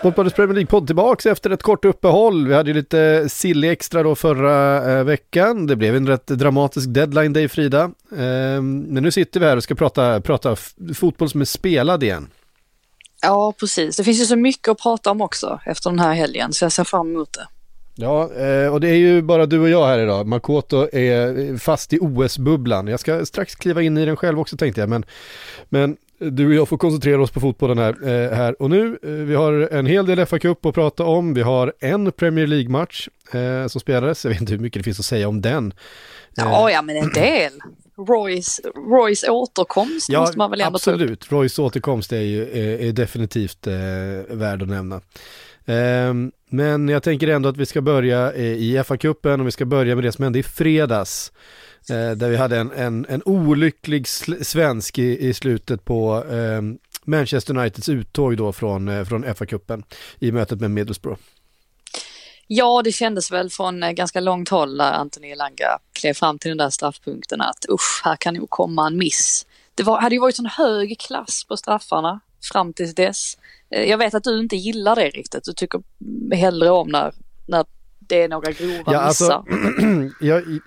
Sportbladets Premier League-podd tillbaks efter ett kort uppehåll. Vi hade ju lite silly extra då förra eh, veckan. Det blev en rätt dramatisk deadline day Frida. Eh, men nu sitter vi här och ska prata, prata fotboll som är spelad igen. Ja, precis. Det finns ju så mycket att prata om också efter den här helgen, så jag ser fram emot det. Ja, eh, och det är ju bara du och jag här idag. Makoto är fast i OS-bubblan. Jag ska strax kliva in i den själv också tänkte jag. Men, men du och jag får koncentrera oss på fotbollen här, eh, här och nu. Eh, vi har en hel del FA-cup att prata om. Vi har en Premier League-match eh, som spelades. Jag vet inte hur mycket det finns att säga om den. Ja, ja, men en del. Roys, Roys återkomst måste man väl ändå ta upp. absolut. Roys återkomst är ju är, är definitivt eh, värd att nämna. Ehm, men jag tänker ändå att vi ska börja eh, i FA-cupen och vi ska börja med det som hände i fredags. Eh, där vi hade en, en, en olycklig svensk i, i slutet på ehm, Manchester Uniteds uttåg då från, eh, från FA-cupen i mötet med Middlesbrough. Ja, det kändes väl från eh, ganska långt håll när Anthony Elanga klev fram till den där straffpunkten att usch, här kan nog komma en miss. Det var, hade ju varit sån hög klass på straffarna fram tills dess. Eh, Jag vet att du inte gillar det riktigt, du tycker hellre om när, när det är några grova Ja, alltså, missar. jag,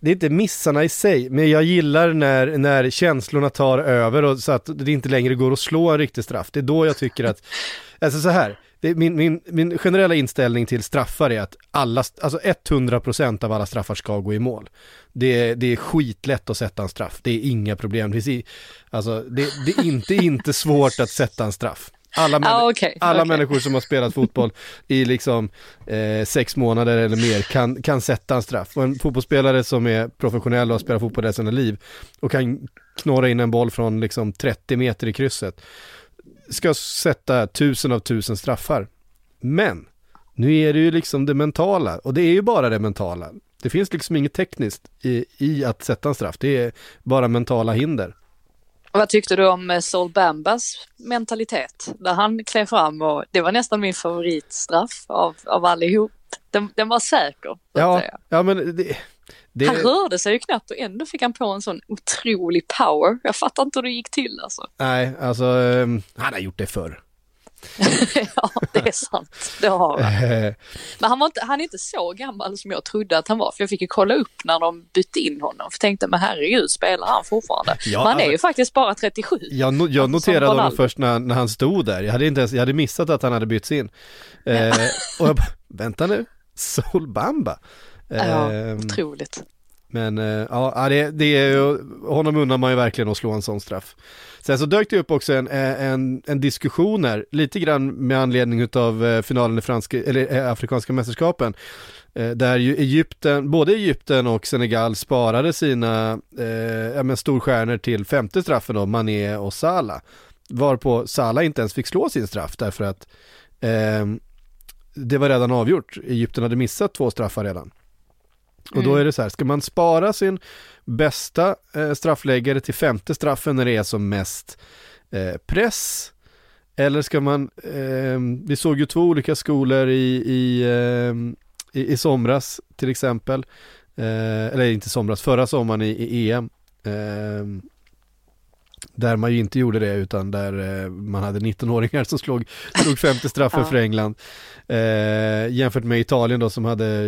det är inte missarna i sig, men jag gillar när, när känslorna tar över och så att det inte längre går att slå en riktig straff. Det är då jag tycker att, alltså så här, det, min, min, min generella inställning till straffar är att alla, alltså 100% av alla straffar ska gå i mål. Det, är- det är skitlätt att sätta en straff, det är inga problem. Det, är, alltså, det, det är inte, inte svårt att sätta en straff. Alla, män- Ah, okej, alla okej. människor som har spelat fotboll i liksom eh, sex månader eller mer kan, kan sätta en straff. Och en fotbollsspelare som är professionell och har spelat fotboll resten av liv och kan knorra in en boll från liksom 30 meter i krysset ska sätta tusen av tusen straffar. Men nu är det ju liksom det mentala och det är ju bara det mentala. Det finns liksom inget tekniskt i, i att sätta en straff. Det är bara mentala hinder. Vad tyckte du om eh, Sol Bambas mentalitet? När han klev fram och det var nästan min favoritstraff av, av allihop. Den, den var säker. Ja, ja men det, det, Han rörde sig ju knappt och ändå fick han på en sån otrolig power. Jag fattar inte hur det gick till alltså. nej, alltså ehm, han har gjort det förr. ja, det är sant. Det har han. Eh, Men han, var inte, han är inte så gammal som jag trodde att han var. För jag fick ju kolla upp när de bytte in honom. För jag tänkte, men herregud, spelar han fortfarande? Ja, men han är alltså- ju faktiskt bara 37. Jag, no, jag noterade honom först när, när han stod där. Jag hade inte ens, jag hade missat att han hade bytts in. Eh, och jag bara, vänta nu, Sol Bamba. Ja, otroligt. Men eh, ja, det, det är ju, honom undrar man ju verkligen att slå en sån straff. Sen så dök det upp också en, eh, en, en diskussion här, lite grann med anledning av eh, finalen i franska, eller afrikanska mästerskapen. Där ju Egypten, både Egypten och Senegal sparade sina eh, ja, men storstjärnor till femte straffen då, Mané och Salah. Varpå Salah inte ens fick slå sin straff därför att eh, det var redan avgjort. Egypten hade missat två straffar redan. Och då är det så här, ska man spara sin bästa eh, straffläggare till femte straffen när det är som mest eh, press? Eller ska man, eh, vi såg ju två olika skolor i, i, eh, i, i somras till exempel. Eh, eller inte somras, förra sommaren i, i EM. Där man ju inte gjorde det utan där eh, man hade 19-åringar som slog, slog 50 straffar Ja. för England. Eh, jämfört med Italien då som hade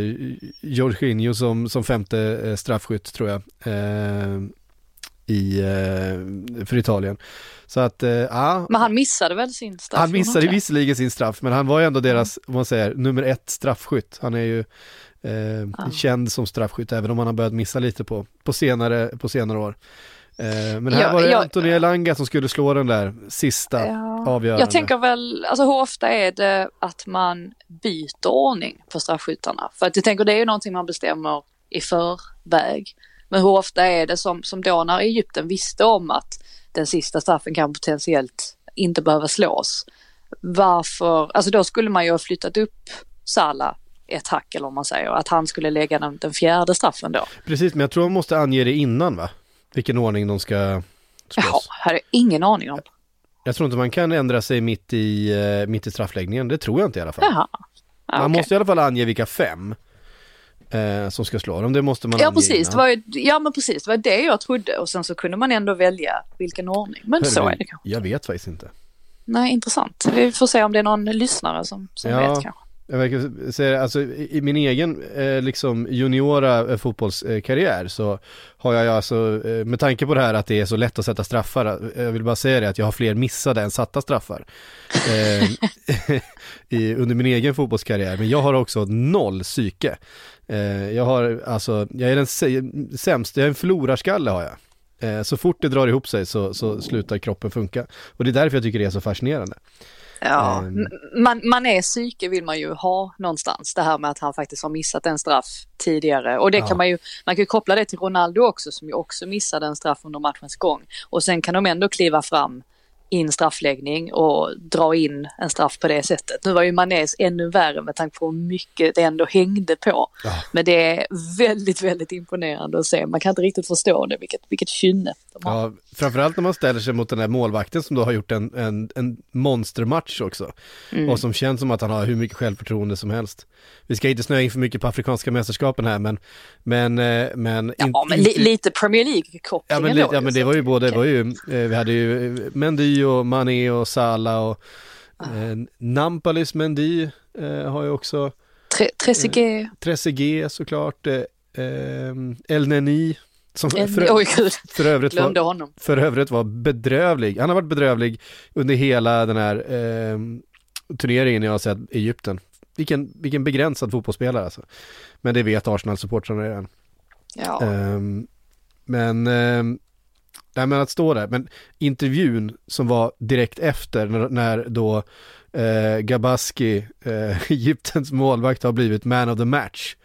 Jorginho som, som femte eh, straffskytt tror jag. Eh, i, eh, för Italien. Så att, ja, Men han missade väl sin straff? han missade visserligen sin straff, men han var ju ändå deras, om man säger, nummer ett straffskytt. Han är ju eh, Ja. känd som straffskytt, även om han har börjat missa lite på, på, senare, på senare år. Eh, men här Ja, var det jag- Antonio Elanga som skulle slå den där sista Ja. avgörande. Jag tänker väl, alltså hur ofta är det att man byter ordning på straffskyttarna? För att jag tänker det är ju någonting man bestämmer i förväg. Men hur ofta är det som, som då när Egypten visste om att den sista straffen kan potentiellt inte behöva slås. Varför, alltså då skulle man ju ha flyttat upp Salah ett hack eller om man säger, att han skulle lägga den, den fjärde straffen då. Precis, men jag tror man måste ange det innan va? Vilken ordning de ska slås. Jaha, hade jag ingen aning om. Jag tror inte man kan ändra sig mitt i, eh, mitt i straffläggningen, det tror jag inte i alla fall. Jaha. Ja, Man okej. måste i alla fall ange vilka fem eh, som ska slå dem, det måste man Ja ange precis, det var ju, ja men precis, det var det jag trodde och sen så kunde man ändå välja vilken ordning. Men så Hörru, är det kanske. Jag vet faktiskt inte. Nej, intressant. Vi får se om det är någon lyssnare som, som Ja. vet kanske. Jag verkar säga, alltså i min egen eh, liksom juniora eh, fotbollskarriär så har jag alltså, eh, med tanke på det här att det är så lätt att sätta straffar, eh, jag vill bara säga det att jag har fler missade än satta straffar. Eh, i, under min egen fotbollskarriär, men jag har också noll psyke. Eh, jag har alltså, jag är den sämsta, jag är en förlorarskalle har jag. Eh, så fort det drar ihop sig så, så slutar kroppen funka. Och det är därför jag tycker det är så fascinerande. Ja, Ehm. man, man är psyke vill man ju ha någonstans. Det här med att han faktiskt har missat en straff tidigare. Och det Ja. kan man ju, man kan ju koppla det till Ronaldo också som ju också missade en straff under matchens gång. Och sen kan de ändå kliva fram i en straffläggning och dra in en straff på det sättet. Nu var ju Manés ännu värre med tanke på hur mycket det ändå hängde på. Ja. Men det är väldigt, väldigt imponerande att se. Man kan inte riktigt förstå det, vilket, vilket kynne de har. Ja, framförallt när man ställer sig mot den där målvakten som då har gjort en, en, en monstermatch också. Mm. Och som känns som att han har hur mycket självförtroende som helst. Vi ska inte snöa in för mycket på afrikanska mästerskapen här men, men, eh, men, Ja, in- men li, lite Premier League-koppling Ja men, ändå li- ja men det var ju både, var ju, eh, vi hade ju eh, Och Mané och Salah och eh, Nampalis Mendy eh, har ju också Tre, Trezeguet. Trezeguet såklart, eh, eh, El Neni som för, Oj för övrigt var, för övrigt var bedrövlig. Han har varit bedrövlig under hela den här eh, turneringen jag har sett i Egypten. Vilken, vilken begränsad fotbollsspelare alltså. Men det vet Arsenal-supportrarna redan. Ja. Ehm, men, um, nej men att stå där, men intervjun som var direkt efter när, när då eh, Gabaski, eh, Egyptens målvakt, har blivit man of the match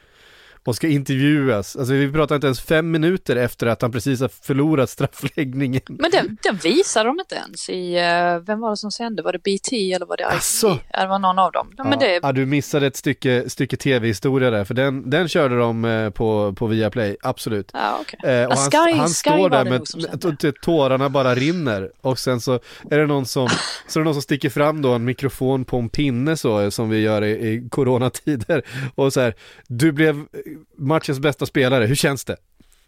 och ska intervjuas. Alltså vi pratar inte ens fem minuter efter att han precis har förlorat straffläggningen. Men den, den visade de inte ens i, eh, vem var det som sände? Var det BT eller var det ITV? Ja, det var någon av dem. Ja, men det, ja, du missade ett stycke, stycke tv-historia där, för den, den körde de eh, på, på Viaplay, absolut. ja okej. Eh, och han, Sky- han Sky står där med med- tårarna bara rinner och sen så är det någon som, så är det någon som sticker fram då en mikrofon på en pinne så som vi gör i, i coronatider och så här, du blev matchens bästa spelare, hur känns det?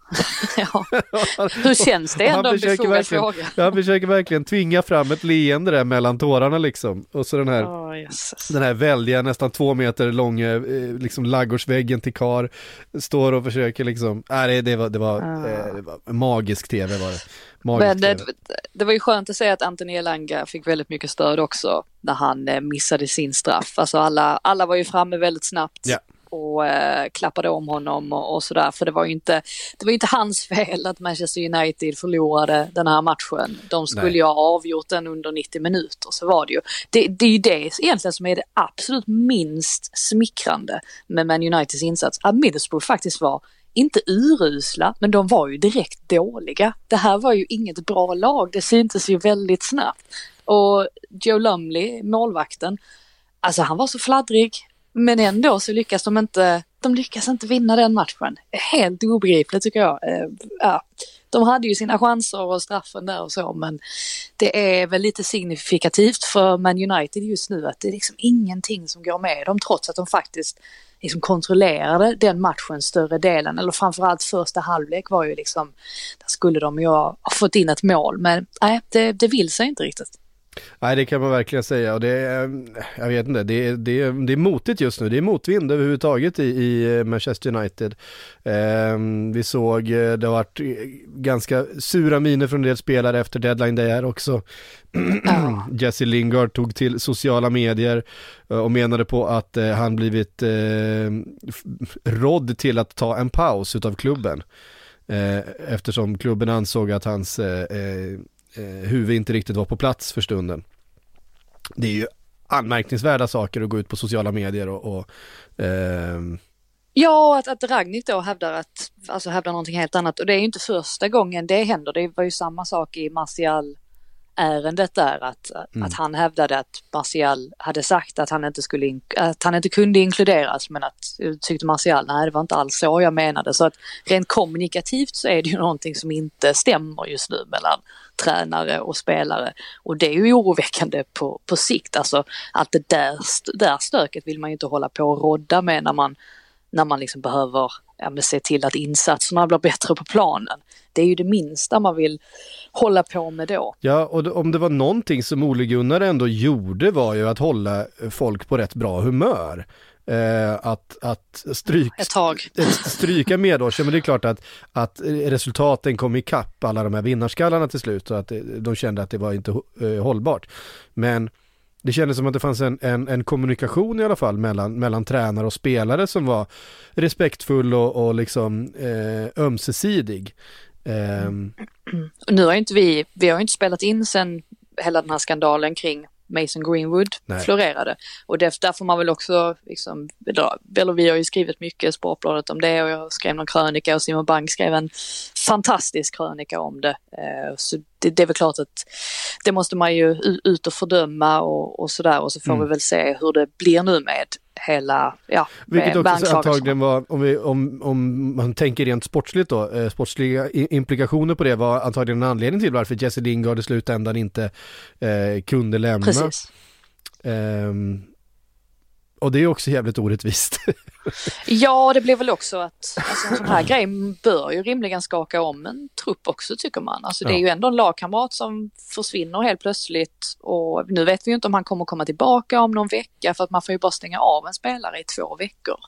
Ja. Hur känns det han ändå? En försöker verkligen-. Han försöker verkligen tvinga fram ett leende där mellan tårarna liksom och så den här jösses. den här väldiga, nästan två meter långa, eh, liksom laggårdsväggen till kar står och försöker liksom, nej det, var, det var, eh, det var magisk tv var det. Magisk Men det, TV. det var ju skönt att se att Anthony Elanga fick väldigt mycket stöd också när han eh, missade sin straff. Alltså alla, alla var ju framme väldigt snabbt. Ja. Och eh, klappade om honom och, och sådär. För det var ju inte, det var inte hans fel att Manchester United förlorade den här matchen. De skulle Nej. ju ha avgjort den under 90 minuter, så var det ju. Det, det är ju det egentligen som är det absolut minst smickrande med Man Uniteds insats. Att Middlesbrough faktiskt var inte urusla, men de var ju direkt dåliga. Det här var ju inget bra lag, det syntes ju väldigt snabbt. Och Joe Lumley, målvakten, alltså han var så fladdrig, men ändå så lyckas de inte de lyckas inte vinna den matchen. Helt obegripligt tycker jag. Eh, ja, de hade ju sina chanser och straffen där och så men det är väl lite signifikativt för Man United just nu att det är liksom ingenting som går med dem trots att de faktiskt liksom kontrollerade den matchen större delen eller framförallt första halvlek var ju liksom där skulle de ju ha fått in ett mål men nej det, det vill sig inte riktigt. Nej det kan man verkligen säga och det är, jag vet inte, det är, det är, det är motigt just nu, det är motvind överhuvudtaget i, i Manchester United. Eh, vi såg, eh, det har varit ganska sura miner från en del spelare efter deadline där också. Jesse Lingard tog till sociala medier eh, och menade på att eh, han blivit eh, rådd till att ta en paus utav klubben. Eh, eftersom klubben ansåg att hans eh, huvud inte riktigt var på plats för stunden. Det är ju anmärkningsvärda saker att gå ut på sociala medier och, och eh... Ja, att, att Ragnhild då hävdar att, alltså hävdar någonting helt annat och det är ju inte första gången det händer. Det var ju samma sak i Martial ärendet där att, mm. att han hävdade att Martial hade sagt att han inte skulle, att han inte kunde inkluderas men att tyckte Martial, nej det var inte alls så jag menade. Så att rent kommunikativt så är det ju någonting som inte stämmer just nu mellan tränare och spelare. Och det är ju oroväckande på, på sikt, alltså att det där, där stöket vill man ju inte hålla på och rodda med när man, när man liksom behöver ja, se till att insatserna blir bättre på planen. Det är ju det minsta man vill hålla på med då. Ja, och om det var någonting som Ole Gunnar ändå gjorde var ju att hålla folk på rätt bra humör. Eh, att, att stryk, Ett tag. stryka Medårs, men det är klart att, att resultaten kom ikapp alla de här vinnarskallarna till slut och att de kände att det var inte eh, hållbart. Men det kändes som att det fanns en, en, en, kommunikation i alla fall mellan, mellan tränare och spelare som var respektfull och, och liksom eh, ömsesidig. Eh. Nu har inte vi, vi har inte spelat in sen hela den här skandalen kring Mason Greenwood Nej. florerade. Och det, där får man väl också, liksom, eller vi har ju skrivit mycket i Sportbladet om det och jag skrev någon krönika och Simon Bank skrev en fantastisk krönika om det. Eh, så det, det, är väl klart att det måste man ju ut och fördöma och, och sådär och så får mm. vi väl se hur det blir nu med hela, ja, Vilket också antagligen var, om, vi, om, om man tänker rent sportsligt då, eh, sportsliga implikationer på det var antagligen en anledning till varför Jesse Lingard i slutändan inte eh, kunde lämna. Precis. Um, och det är också jävligt orättvist. ja, det blir väl också att alltså, en sån här grej bör ju rimligen skaka om en trupp också tycker man. Alltså det är ja. ju ändå en lagkamrat som försvinner helt plötsligt och nu vet vi ju inte om han kommer komma tillbaka om någon vecka för att man får ju bara stänga av en spelare i två veckor.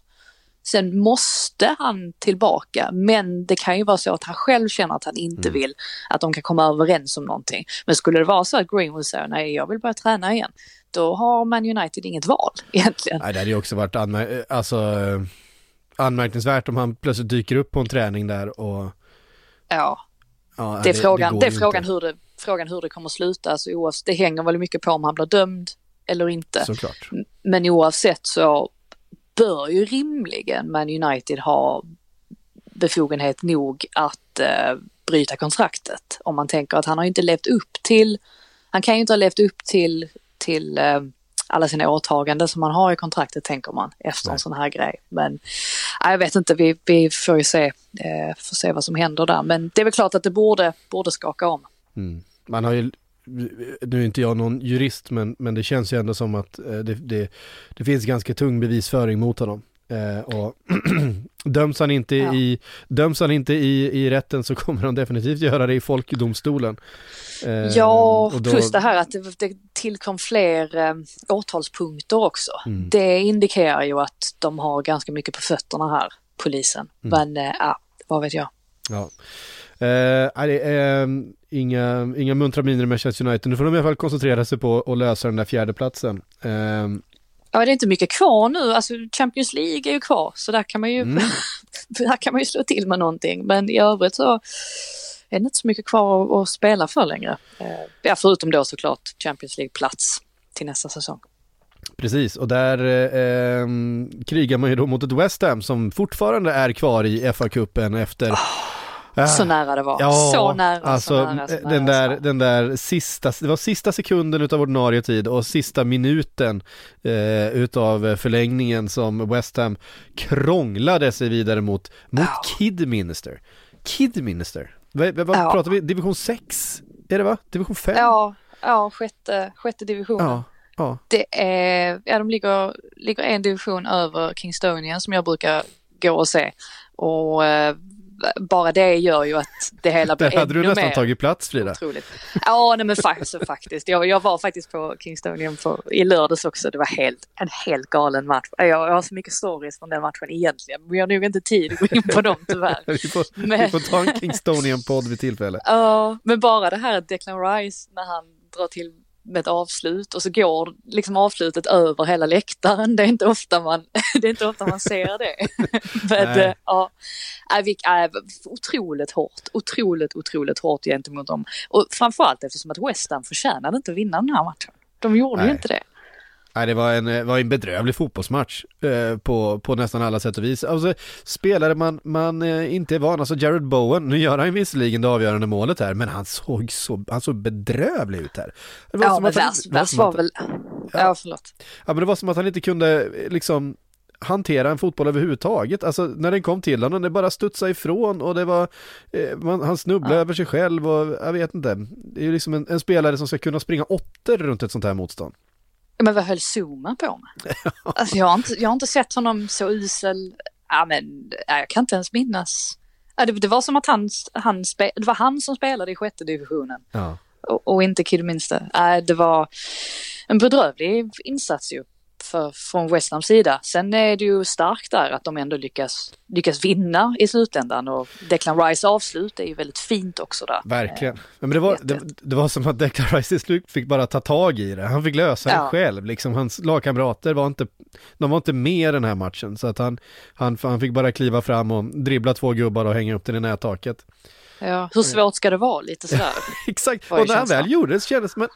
Sen måste han tillbaka, men det kan ju vara så att han själv känner att han inte mm. vill att de kan komma överens om någonting. Men skulle det vara så att Greenwood säger nej, jag vill börja träna igen, då har Man United inget val egentligen. Nej, det hade ju också varit anmär alltså, anmärkningsvärt om han plötsligt dyker upp på en träning där och... Ja. ja det är, frågan, det, det är frågan, hur det, frågan hur det kommer att sluta. Alltså, oavsett, det hänger väl mycket på om han blir dömd eller inte. Såklart. Men oavsett så bör ju rimligen Man United ha befogenhet nog att eh, bryta kontraktet. Om man tänker att han har inte levt upp till, han kan ju inte ha levt upp till till eh, alla sina åtaganden som man har i kontraktet tänker man efter Nej. en sån här grej. Men jag vet inte, vi, vi får ju se, eh, får se vad som händer där. Men det är väl klart att det borde, borde skaka om. Mm. Man har ju nu är inte jag någon jurist men, men det känns ju ändå som att eh, det, det, det finns ganska tung bevisföring mot honom. Eh, och döms han inte, ja. i, döms han inte i, i rätten så kommer han definitivt göra det i folkdomstolen. Eh, ja, då... plus det här att det, det tillkom fler eh, åtalspunkter också. Mm. Det indikerar ju att de har ganska mycket på fötterna här, polisen. Mm. Men eh, ja, vad vet jag. Ja. Eh, um, inga, inga muntra miner med Manchester United. Nu får de i alla fall koncentrera sig på att lösa den där fjärdeplatsen. Eh, Ja, det är inte mycket kvar nu. Alltså Champions League är ju kvar, så där kan man ju, mm. där kan man ju slå till med någonting. Men i övrigt så är det inte så mycket kvar att, spela för längre. Eh, ja, förutom då såklart Champions League-plats till nästa säsong. Precis, och där eh, krigar man ju då mot ett West Ham som fortfarande är kvar i FA-cupen efter oh så nära det var. Ja, så nära, alltså så nära, så nära, den, där, den där sista, det var sista sekunden utav ordinarie tid och sista minuten eh, utav förlängningen som West Ham krånglade sig vidare mot, mot Ja. Kidminster. Kidminster, vad, vad Ja. pratar vi, division 6? Är det va? Division 5? Ja, ja sjätte, sjätte divisionen. ja. ja. Det är, ja de ligger, ligger en division över Kingstonian som jag brukar gå och se. Och eh, bara det gör ju att det hela blir Där hade du ännu nästan mer tagit plats Frida. otroligt. Ja, nej men faktiskt, faktiskt. Jag, jag var faktiskt på Kingstonian på, i lördags också. Det var helt, en helt galen match. Jag, jag har så mycket stories från den matchen egentligen. Jag har nog inte tid att gå in på dem tyvärr. Vi får, vi Men- får ta en Kingstonian-podd vid tillfälle. Ja, men bara det här Declan Rice när han drar till med ett avslut och så går liksom avslutet över hela läktaren. Det är inte ofta man, det är inte ofta man ser det. men Nej. eh, ja, äh, vi, äh, otroligt hårt, otroligt, otroligt hårt gentemot dem. Och framförallt eftersom att West Ham förtjänade inte att vinna den här matchen. De gjorde ju Nej. inte det. Nej, det var en, eh, var en bedrövlig fotbollsmatch eh, på, på nästan alla sätt och vis. Alltså, spelare man, man eh, inte är van, alltså Jared Bowen, nu gör han visserligen det avgörande målet här, men han såg så, han såg bedrövlig ut här. Det var Ja, men värst, det var var väl... Ja, förlåt. Ja, men det var som att han inte kunde eh, liksom hantera en fotboll överhuvudtaget. Alltså när den kom till honom, det bara studsade ifrån och det var, eh, man, han snubblade över sig själv och jag vet inte. Det är ju liksom en, en spelare som ska kunna springa åttor runt ett sånt här motstånd. Men vad höll Zuma på med? Alltså, jag, har inte, jag har inte sett honom så usel. Ja, men, ja, jag kan inte ens minnas. Ja, det, det var som att han, han spe, det var han som spelade i sjätte divisionen Ja. och, och inte Kidminster. Nej, det var en bedrövlig insats ju för, från West Hams sida. Sen är det ju starkt där att de ändå lyckas, lyckas vinna i slutändan och Declan Rice avslut är ju väldigt fint också där. Verkligen. Men det var, det, det var som att Declan Rice till slut fick bara ta tag i det. Han fick lösa det Ja. själv. Liksom, hans lagkamrater var inte, de var inte med i den här matchen. Så att han, han, han fick bara kliva fram och dribbla två gubbar och hänga upp den i nättaket. Ja, hur svårt ska det vara lite sådär? Exakt, och när han väl gjorde det så kändes det att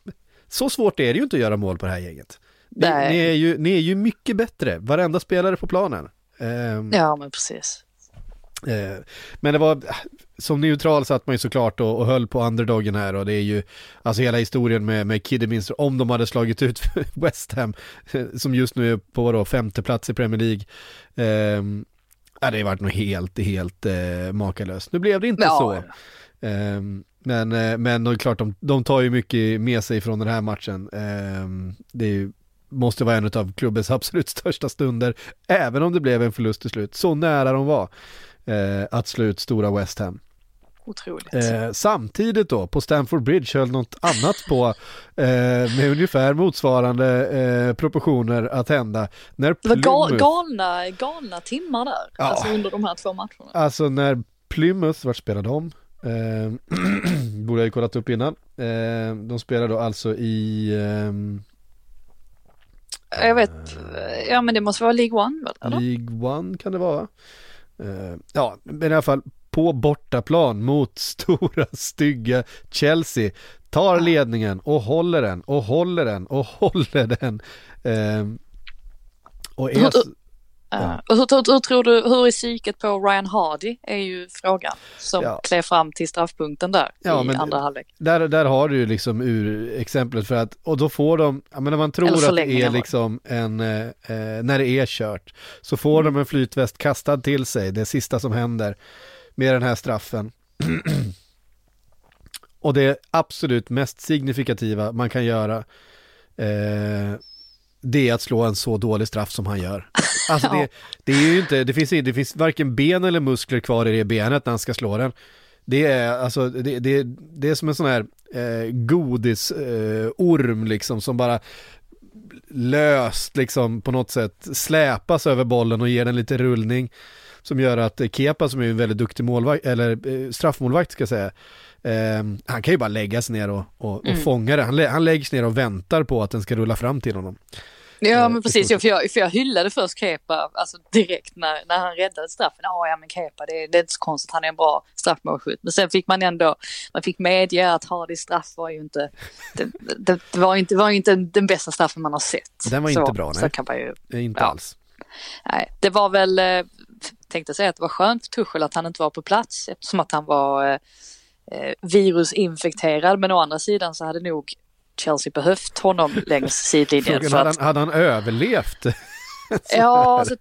så svårt är det ju inte att göra mål på det här gänget. Ni, ni, är, ju, ni är ju mycket bättre, varenda spelare på planen. Ehm, Ja, men precis. Eh, Men det var, som neutral satt man ju såklart och, och höll på underdogen här och det är ju, alltså hela historien med, med Kidderminster, om de hade slagit ut West Ham, eh, som just nu är på då, femte plats i Premier League, eh, ja, det har varit något helt, helt eh, makalöst. Nu blev det inte Ja. så. Eh, men, eh, men det är klart, de, de tar ju mycket med sig från den här matchen. Eh, det är ju, måste vara en av klubbens absolut största stunder, även om det blev en förlust till slut. Så nära de var eh, att slå ut stora West Ham. Otroligt. Eh, samtidigt då på Stamford Bridge höll något annat på eh, med ungefär motsvarande eh, proportioner att hända. När Det var ga Plymouth, galna, galna timmar där, Ja. alltså under de här två matcherna. alltså när Plymouth, vart spelade de? Eh, borde jag ju kollat upp innan. Eh, de spelade då alltså i ehm, Jag vet, ja men det måste vara League One? Eller? League One kan det vara. Eh, ja, men i alla fall på bortaplan mot stora stygga Chelsea. Tar ledningen och håller den och håller den och håller den. Eh, och är, Ja. Och hur, hur, tror du, hur är psyket på Ryan Hardy är ju frågan som Ja. klev fram till straffpunkten där Ja, i andra halvlek. där, där har du ju liksom ur exemplet för att, och då får de, ja men när man tror att det är liksom en, eh, eh, när det är kört, så får Mm. de en flytväst kastad till sig, det sista som händer med den här straffen. och det absolut mest signifikativa man kan göra, eh, det är att slå en så dålig straff som han gör. Alltså det, det är ju inte, det finns, det finns varken ben eller muskler kvar i det benet när han ska slå den. Det är, alltså, det, det, det är som en sån här eh, godisorm eh, liksom som bara löst liksom på något sätt släpas över bollen och ger den lite rullning som gör att Kepa som är en väldigt duktig målvakt, eller eh, straffmålvakt ska jag säga, eh, han kan ju bara lägga sig ner och, och, och Mm. fånga det. Han, lä- han lägger sig ner och väntar på att den ska rulla fram till honom. Ja Eh, men precis, ja, för jag, för jag hyllade först Kepa alltså direkt när, när han räddade straffen. Ja, ja men Kepa det, är- det är inte så konstigt, han är en bra straffmålskytt. Men sen fick man ändå, man fick medge att Hardys straff var ju inte, det, det, det var inte, var inte den bästa straffen man har sett. Den var så, inte bra, Så nej. kan man ju Eh, Inte Ja. alls. Nej, det var väl, eh, tänkte säga att det var skönt för Tuchel att han inte var på plats eftersom att han var eh virusinfekterad. Men å andra sidan så hade nog Chelsea behövt honom längs sidlinjen. Frågan, hade, han, hade han överlevt? ja, alltså,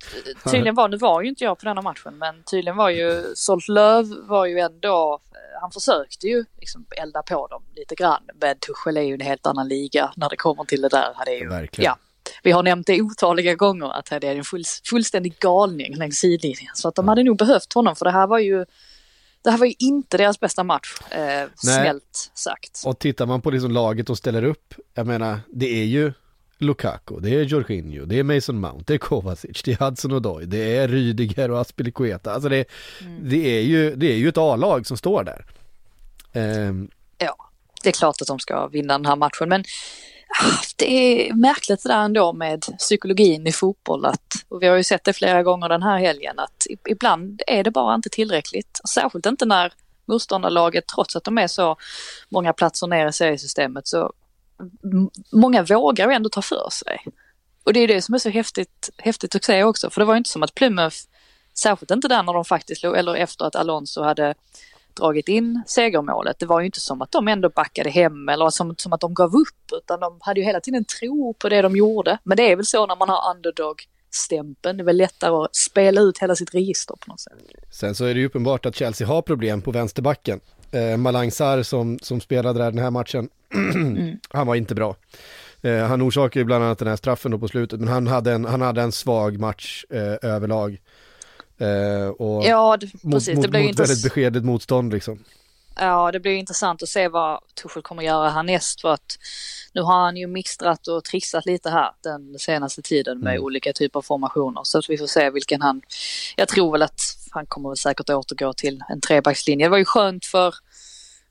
tydligen var, nu var ju inte jag på denna matchen, men tydligen var ju Solt Löv var ju ändå, eh, han försökte ju liksom elda på dem lite grann, men Tuchel är ju en helt annan liga när det kommer till det där. Är ju, Verkligen. Ja, vi har nämnt det otaliga gånger att det är en full, fullständig galning längs sidlinjen, så att de hade nog behövt honom, för det här var ju det här var ju inte deras bästa match, eh, snällt sagt. Och tittar man på liksom laget och ställer upp, jag menar, det är ju Lukaku, det är Jorginho, det är Mason Mount, det är Kovacic, det är Hudson Odoi, det är Rydiger och Aspilicueta. Alltså det, mm. det, är ju, det är ju ett A-lag som står där. Um. Ja, det är klart att de ska vinna den här matchen, men det är märkligt det där ändå med psykologin i fotboll att, och vi har ju sett det flera gånger den här helgen, att ibland är det bara inte tillräckligt. Särskilt inte när motståndarlaget, trots att de är så många platser ner i seriesystemet, så många vågar ju ändå ta för sig. Och det är det som är så häftigt, häftigt att se också, för det var ju inte som att Plymouth, särskilt inte där när de faktiskt låg, eller efter att Alonso hade dragit in segermålet, det var ju inte som att de ändå backade hem eller som, som att de gav upp, utan de hade ju hela tiden tro på det de gjorde. Men det är väl så när man har underdog stämpeln. Det är väl lättare att spela ut hela sitt register på något sätt. Sen så är det ju uppenbart att Chelsea har problem på vänsterbacken. Eh, Malang Sarr som, som spelade där den här matchen, mm. han var inte bra. Eh, han orsakade ju bland annat den här straffen då på slutet, men han hade en, han hade en svag match eh, överlag. Eh, och ja, det, precis. Mot, det blir mot inte... väldigt beskedligt motstånd liksom. Ja, det blir intressant att se vad Tuchel kommer göra härnäst för att nu har han ju mixtrat och trixat lite här den senaste tiden med mm. olika typer av formationer så att vi får se vilken han, jag tror väl att han kommer väl säkert återgå till en trebackslinje. Det var ju skönt för,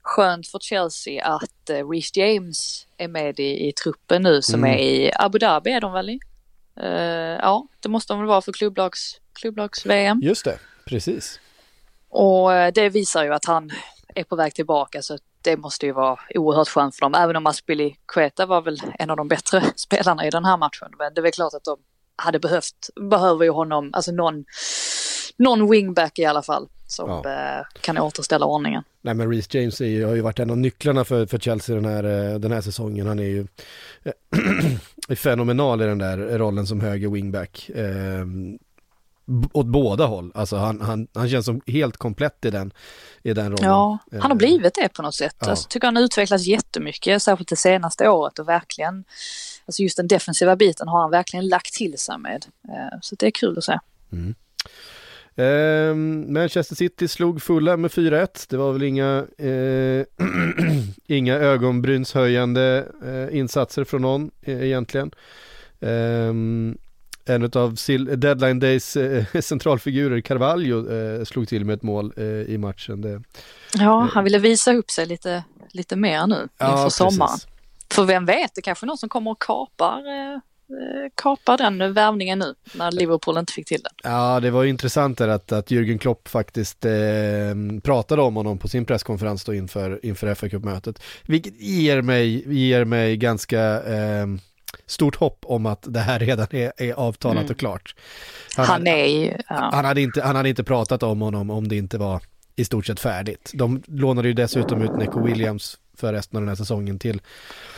skönt för Chelsea att uh, Reece James är med i, i truppen nu som mm. är i Abu Dhabi är de väl i? Uh, ja, det måste de väl vara för klubblags, klubblags-VM. Just det, precis. Och uh, det visar ju att han är på väg tillbaka så det måste ju vara oerhört skönt för dem. Även om Aspili Kueta var väl en av de bättre spelarna i den här matchen. Men det är väl klart att de hade behövt, behöver ju honom, alltså någon, någon wingback i alla fall som ja. Eh, kan återställa ordningen. Nej men Reece James ju, har ju varit en av nycklarna för, för Chelsea den här, eh, den här säsongen. Han är ju fenomenal i den där rollen som höger wingback. Eh, åt båda håll. Alltså han, han, han känns som helt komplett i den, i den rollen. Ja, han har eh, blivit det på något sätt. Ja. Alltså, tycker han har utvecklats jättemycket, särskilt det senaste året och verkligen, alltså just den defensiva biten har han verkligen lagt till sig med. Eh, så det är kul att se. Mm. Eh, Manchester City slog fulla med 4-1. Det var väl inga, eh, inga ögonbrynshöjande eh, insatser från någon eh, egentligen. Um, en av Deadline Days eh, centralfigurer, Carvalho, eh, slog till med ett mål eh, i matchen. Det, ja, han ville visa upp sig lite, lite mer nu inför ja, sommaren. För vem vet, det kanske är någon som kommer och kapar kapar den värvningen nu när Liverpool inte fick till den. Ja, det var intressant där att, att Jürgen Klopp faktiskt eh, pratade om honom på sin presskonferens då inför, inför fa mötet Vilket ger mig, ger mig ganska eh, stort hopp om att det här redan är, är avtalat mm. och klart. Han, han är ju, ja. han, hade inte, han hade inte pratat om honom om det inte var i stort sett färdigt. De lånade ju dessutom ut Neco Williams för resten av den här säsongen till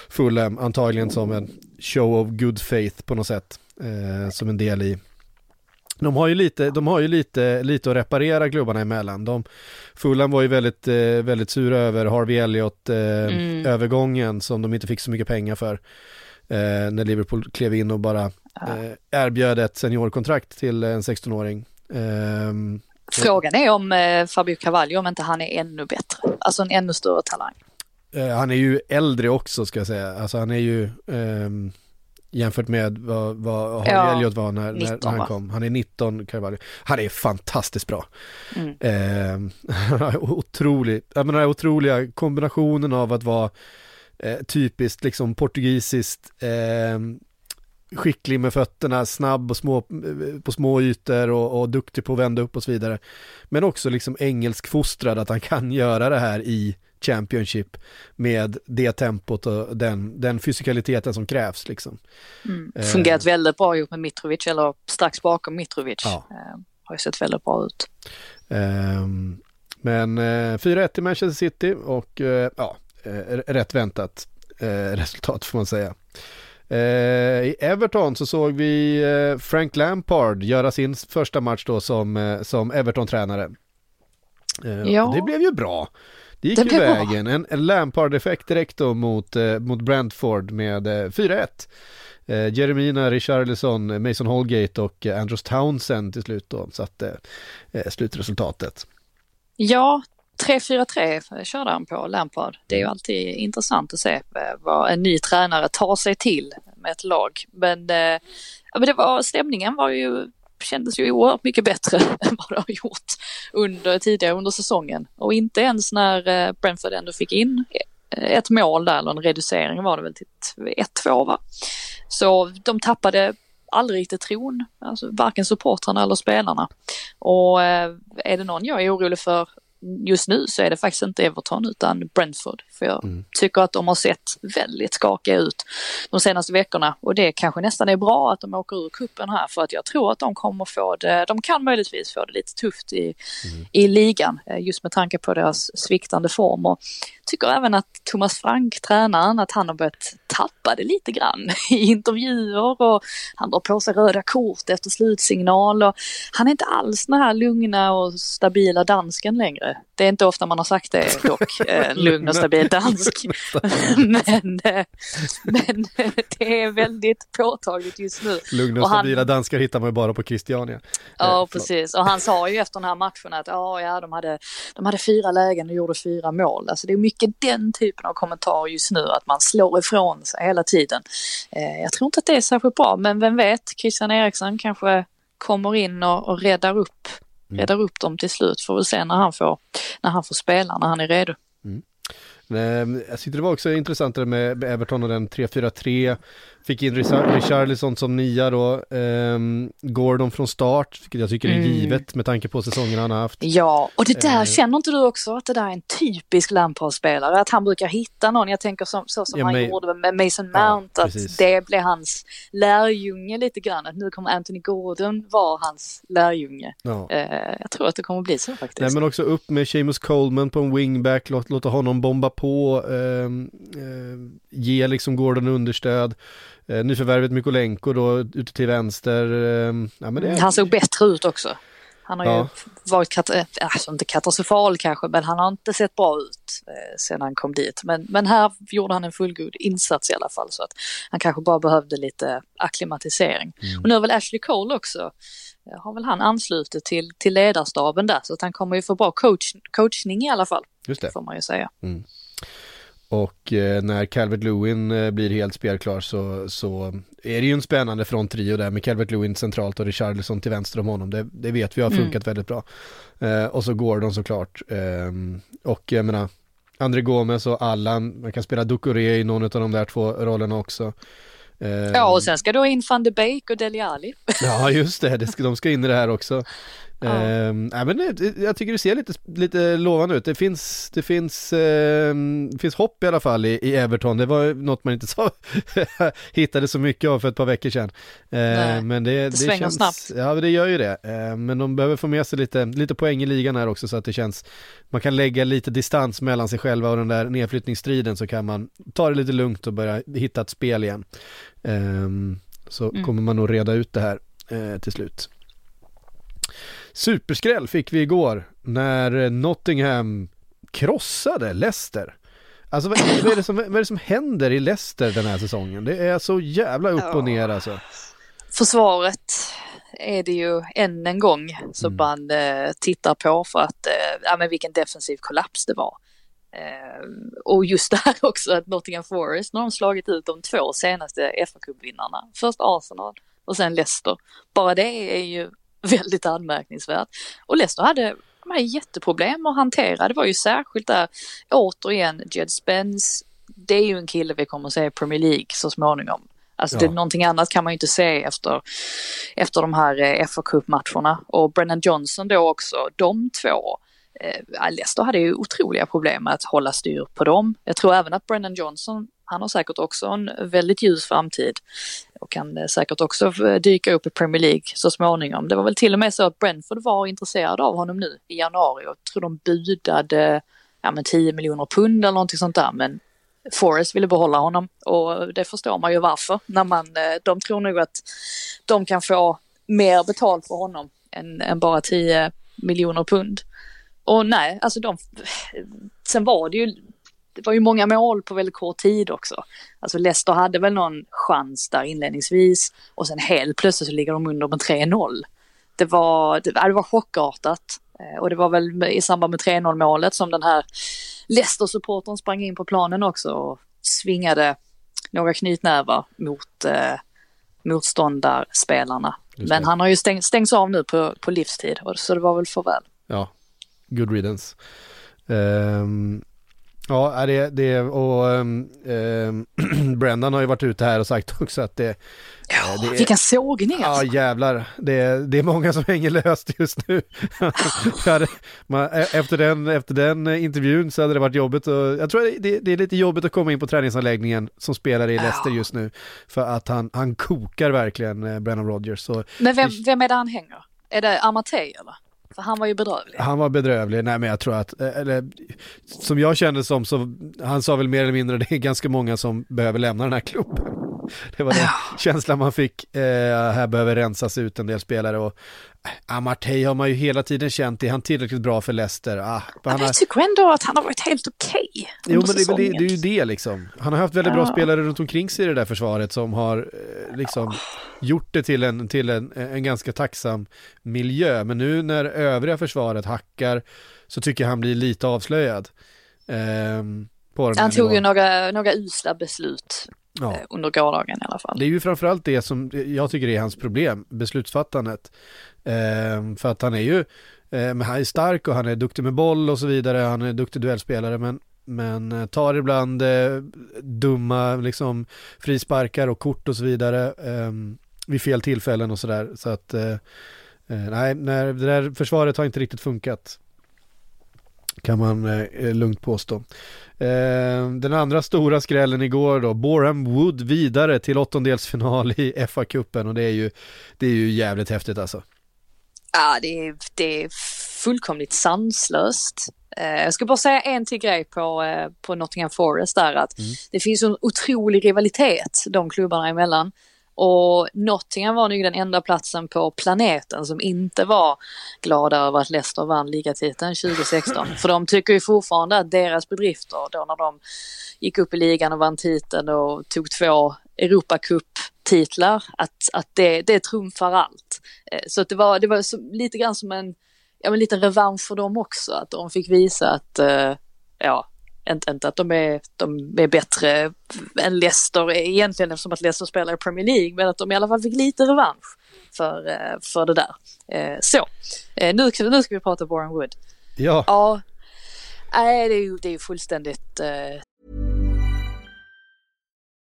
Fulham, antagligen som en show of good faith på något sätt, eh, som en del i de har ju lite, de har ju lite, lite att reparera klubbarna emellan. De, Fulham var ju väldigt, eh, väldigt sura över Harvey Elliott eh, mm. övergången som de inte fick så mycket pengar för eh, när Liverpool klev in och bara eh, erbjöd ett seniorkontrakt till en 16-åring. Eh, Frågan är om eh, Fabio Cavallo, om inte han är ännu bättre, alltså en ännu större talang. Eh, han är ju äldre också ska jag säga, alltså han är ju ehm, jämfört med vad, vad Harvey ja, Elliot var när, 19, när, han kom. Han är 19, Carvalho. Han är fantastiskt bra. Mm. Eh, otrolig, jag menar, otroliga kombinationen av att vara eh, typiskt liksom portugisiskt, eh, skicklig med fötterna, snabb och små, eh, på små ytor och, och duktig på att vända upp och så vidare. Men också liksom engelsk fostrad, att han kan göra det här i Championship med det tempot och den, den fysikaliteten som krävs. Liksom. Mm. Eh. Fungerat väldigt bra ihop med Mitrovic eller strax bakom Mitrovic. Ja. Eh, har ju sett väldigt bra ut. Um, men uh, 4-1 till Manchester City och ja, rätt väntat resultat får man säga. I Everton så såg vi Frank Lampard göra sin första match då som, som Everton-tränare. Ja. Det blev ju bra. Det gick ju vägen. En, en Lampard-effekt direkt då mot, mot Brentford med 4-1. Eh, Jeremina, Richarlison, Mason Holgate och eh, Andrews Townsend till slut då satte eh, slutresultatet. Ja, 3-4-3 körde han på Lampard. Det är ju alltid intressant att se eh, vad en ny tränare tar sig till med ett lag. Men, eh, men det var, stämningen var ju, kändes ju oerhört mycket bättre än vad det har gjort under, tidigare under säsongen. Och inte ens när eh, Brentford ändå fick in eh, ett mål där, eller en reducering var det väl till 1-2 va. Så de tappade aldrig riktigt tron, alltså varken supportrarna eller spelarna. Och är det någon jag är orolig för just nu så är det faktiskt inte Everton utan Brentford. För jag mm. tycker att de har sett väldigt skakiga ut de senaste veckorna och det kanske nästan är bra att de åker ur kuppen här för att jag tror att de kommer få det, de kan möjligtvis få det lite tufft i, mm. i ligan eh, just med tanke på deras sviktande form. Och tycker även att Thomas Frank, tränaren, att han har börjat tappa det lite grann i intervjuer och han drar på sig röda kort efter slutsignal och han är inte alls den här lugna och stabila dansken längre. Det är inte ofta man har sagt det dock, eh, lugn och stabil dansk. men, eh, men det är väldigt påtagligt just nu. Lugna och stabila han, danskar hittar man ju bara på Christiania. Ja, eh, precis. Och han sa ju efter den här matchen att ja, ja de, hade, de hade fyra lägen och gjorde fyra mål. Alltså det är mycket den typen av kommentarer just nu, att man slår ifrån sig hela tiden. Jag tror inte att det är särskilt bra, men vem vet, Christian Eriksson kanske kommer in och, och räddar upp mm. räddar upp dem till slut. Får väl se när han får, när han får spela, när han är redo. Mm. Jag tyckte det var också intressant med Everton och den 3-4-3 Fick in Richarlison som nia då, um, Gordon från start, vilket jag tycker är mm. givet med tanke på säsongen han har haft. Ja, och det där, uh, känner inte du också att det där är en typisk Lampard-spelare? Att han brukar hitta någon, jag tänker som, så som ja, han men, gjorde med Mason Mount, ja, att det blev hans lärjunge lite grann, att nu kommer Anthony Gordon vara hans lärjunge. Ja. Uh, jag tror att det kommer bli så faktiskt. Nej men också upp med Seamus Coleman på en wingback, låt, låta honom bomba på, uh, ge liksom Gordon understöd. Eh, nyförvärvet Mykolenko då ute till vänster. Eh, ja, det... Han såg bättre ut också. Han har ja. ju varit, kat eh, alltså inte katastrofal kanske, men han har inte sett bra ut eh, sedan han kom dit. Men, men här gjorde han en fullgod insats i alla fall så att han kanske bara behövde lite akklimatisering. Mm. Och nu har väl Ashley Cole också, eh, har väl han anslutit till, till ledarstaben där så att han kommer ju få bra coach, coachning i alla fall. Just det. Får man ju säga. Mm. Och eh, när Calvert Lewin eh, blir helt spelklar så, så är det ju en spännande fronttrio där med Calvert Lewin centralt och Richarlison till vänster om honom. Det, det vet vi har mm. funkat mm. väldigt bra. Eh, och så Gordon såklart. Ehm, och jag menar, André Gomes och Allan, man kan spela Ducoré i någon av de där två rollerna också. Ja, och sen ska då in van de Beek och Deli Ali. ja, just det, det ska, de ska in i det här också. Ja. Eh, men det, jag tycker det ser lite, lite lovande ut. Det finns, det finns, eh, finns hopp i alla fall i, i Everton. Det var något man inte så hittade så mycket av för ett par veckor sedan. Eh, men det, det, det svänger känns, snabbt. Ja, det gör ju det. Eh, men de behöver få med sig lite, lite poäng i ligan här också så att det känns, man kan lägga lite distans mellan sig själva och den där nedflyttningsstriden så kan man ta det lite lugnt och börja hitta ett spel igen. Ehm, så mm. kommer man nog reda ut det här eh, till slut. Superskräll fick vi igår när Nottingham krossade Leicester. Alltså vad, vad, är det som, vad är det som händer i Leicester den här säsongen? Det är så jävla upp och ner alltså. Försvaret är det ju än en gång som mm. man eh, tittar på för att, eh, ja men vilken defensiv kollaps det var. Eh, och just det här också att Nottingham Forest, nu har de slagit ut de två senaste fa cupvinnarna Först Arsenal och sen Leicester. Bara det är ju väldigt anmärkningsvärt. Och Leicester hade de här jätteproblem att hantera. Det var ju särskilt där, återigen, Jed Spence. Det är ju en kille vi kommer att se i Premier League så småningom. Alltså ja. det, någonting annat kan man ju inte se efter, efter de här eh, fa Cup-matcherna. Och Brennan Johnson då också, de två. Eh, Leicester hade ju otroliga problem med att hålla styr på dem. Jag tror även att Brennan Johnson han har säkert också en väldigt ljus framtid och kan eh, säkert också eh, dyka upp i Premier League så småningom. Det var väl till och med så att Brentford var intresserade av honom nu i januari och tror de budade ja, men 10 miljoner pund eller någonting sånt där. Men Forrest ville behålla honom och det förstår man ju varför. När man, eh, de tror nog att de kan få mer betalt för honom än, än bara 10 miljoner pund. Och nej, alltså de, sen var det ju, det var ju många mål på väldigt kort tid också. Alltså Leicester hade väl någon chans där inledningsvis och sen helt plötsligt så ligger de under med 3-0. Det var, det, det var chockartat. Eh, och det var väl i samband med 3-0 målet som den här Leicester-supportern sprang in på planen också och svingade några knytnävar mot eh, motståndarspelarna. Men han har ju stäng, stängts av nu på, på livstid så det var väl farväl. Ja, good riddance. Um, ja, det, det och um, Brendan har ju varit ute här och sagt också att det Ja, det är, vilken sågning alltså. Ja, jävlar. Det, det är många som hänger löst just nu. efter, den, efter den intervjun så hade det varit jobbigt och jag tror det, det är lite jobbigt att komma in på träningsanläggningen som spelar i Leicester just nu. För att han, han kokar verkligen, eh, Brennan Rodgers. Så Men vem, vem är det han hänger? Är det Amatei eller? För han var ju bedrövlig. Han var bedrövlig, nej men jag tror att, eh, eller som jag kände som så, han sa väl mer eller mindre det är ganska många som behöver lämna den här klubben. Det var den känslan man fick. Eh, här behöver rensas ut en del spelare och eh, Amartey har man ju hela tiden känt, är han tillräckligt bra för Leicester? Ah, han jag tycker ändå att han har varit helt okej. Okay jo men det är, det, det är, ju det liksom. Han har haft väldigt ja. bra spelare runt omkring sig i det där försvaret som har eh, liksom ja. gjort det till, en, till en, en ganska tacksam miljö. Men nu när övriga försvaret hackar så tycker jag han blir lite avslöjad. Eh, han tog ju några, några usla beslut ja. Eh, under gårdagen i alla fall. Det är ju framförallt det som jag tycker är hans problem, beslutsfattandet. Eh, för att han är ju, eh, han är stark och han är duktig med boll och så vidare, han är duktig duellspelare men men eh, tar ibland eh, dumma liksom frisparkar och kort och så vidare eh, vid fel tillfällen och sådär. Så att eh, eh, nej, när det där försvaret har inte riktigt funkat. Kan man eh, lugnt påstå. Eh, den andra stora skrällen igår då, Boreham Wood vidare till åttondelsfinal i FA-cupen och det är ju, det är ju jävligt häftigt alltså. Ja, det är, det är fullkomligt sanslöst. Eh, jag ska bara säga en till grej på, eh, på Nottingham Forest där att mm. det finns en otrolig rivalitet de klubbarna emellan. Och Nottingham var nog den enda platsen på planeten som inte var glada över att Leicester vann ligatiteln 2016. För de tycker ju fortfarande att deras bedrifter då när de gick upp i ligan och vann titeln och tog två Europacup-titlar, att, att det, det trumfar allt. Eh, så att det var, det var så, lite grann som en, ja men lite revansch för dem också, att de fick visa att, eh, ja, inte, inte att de är, de är bättre än Leicester egentligen eftersom att Leicester spelar i Premier League, men att de i alla fall fick lite revansch för, eh, för det där. Eh, så, eh, nu, nu ska vi prata Warren Wood. Ja. Ja, nej, det är ju det är fullständigt...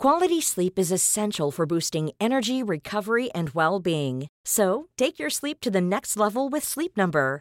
Quality sleep is essential for boosting energy, recovery and well-being. So, take your sleep to the next level with Sleep Number.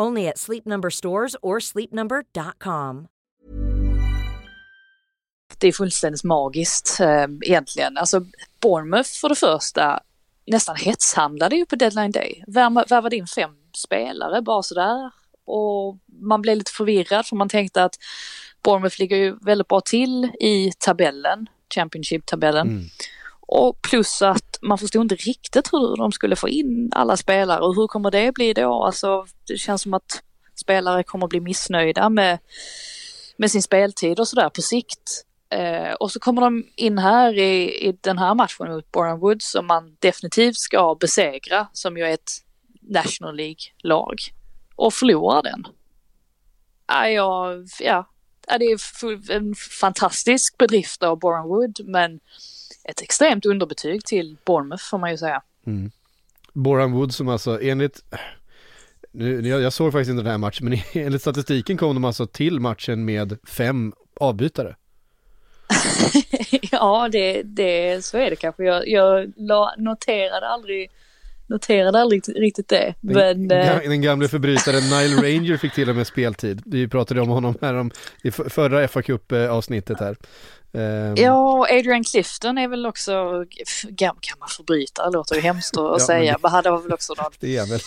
Only at Sleep Number stores or sleepnumber.com. Det är fullständigt magiskt eh, egentligen. Alltså Bournemouth för det första nästan hetshandlade ju på deadline day. Värvade in fem spelare bara sådär. Och man blev lite förvirrad för man tänkte att Bournemouth ligger ju väldigt bra till i tabellen, Championship-tabellen. Mm. Och plus att man förstod inte riktigt hur de skulle få in alla spelare och hur kommer det bli då? Alltså det känns som att spelare kommer bli missnöjda med, med sin speltid och sådär på sikt. Eh, och så kommer de in här i, i den här matchen mot Boran Woods som man definitivt ska besegra som ju är ett National League-lag och förlorar den. Ah, ja, ja det är en fantastisk bedrift av Boran Wood men ett extremt underbetyg till Bournemouth får man ju säga. Mm. Boran Wood som alltså enligt, nu, jag, jag såg faktiskt inte den här matchen, men enligt statistiken kom de alltså till matchen med fem avbytare. ja, det, det, så är det kanske. Jag, jag la, noterade aldrig noterade aldrig riktigt det. Den, men, eh, den gamle förbrytaren Nile Ranger fick till och med speltid. Vi pratade om honom här om, i förra fa Cup avsnittet här. Um, ja, Adrian Clifton är väl också gammal förbrytare, låter ju hemskt att ja, säga, men det var väl också något. Det är väl.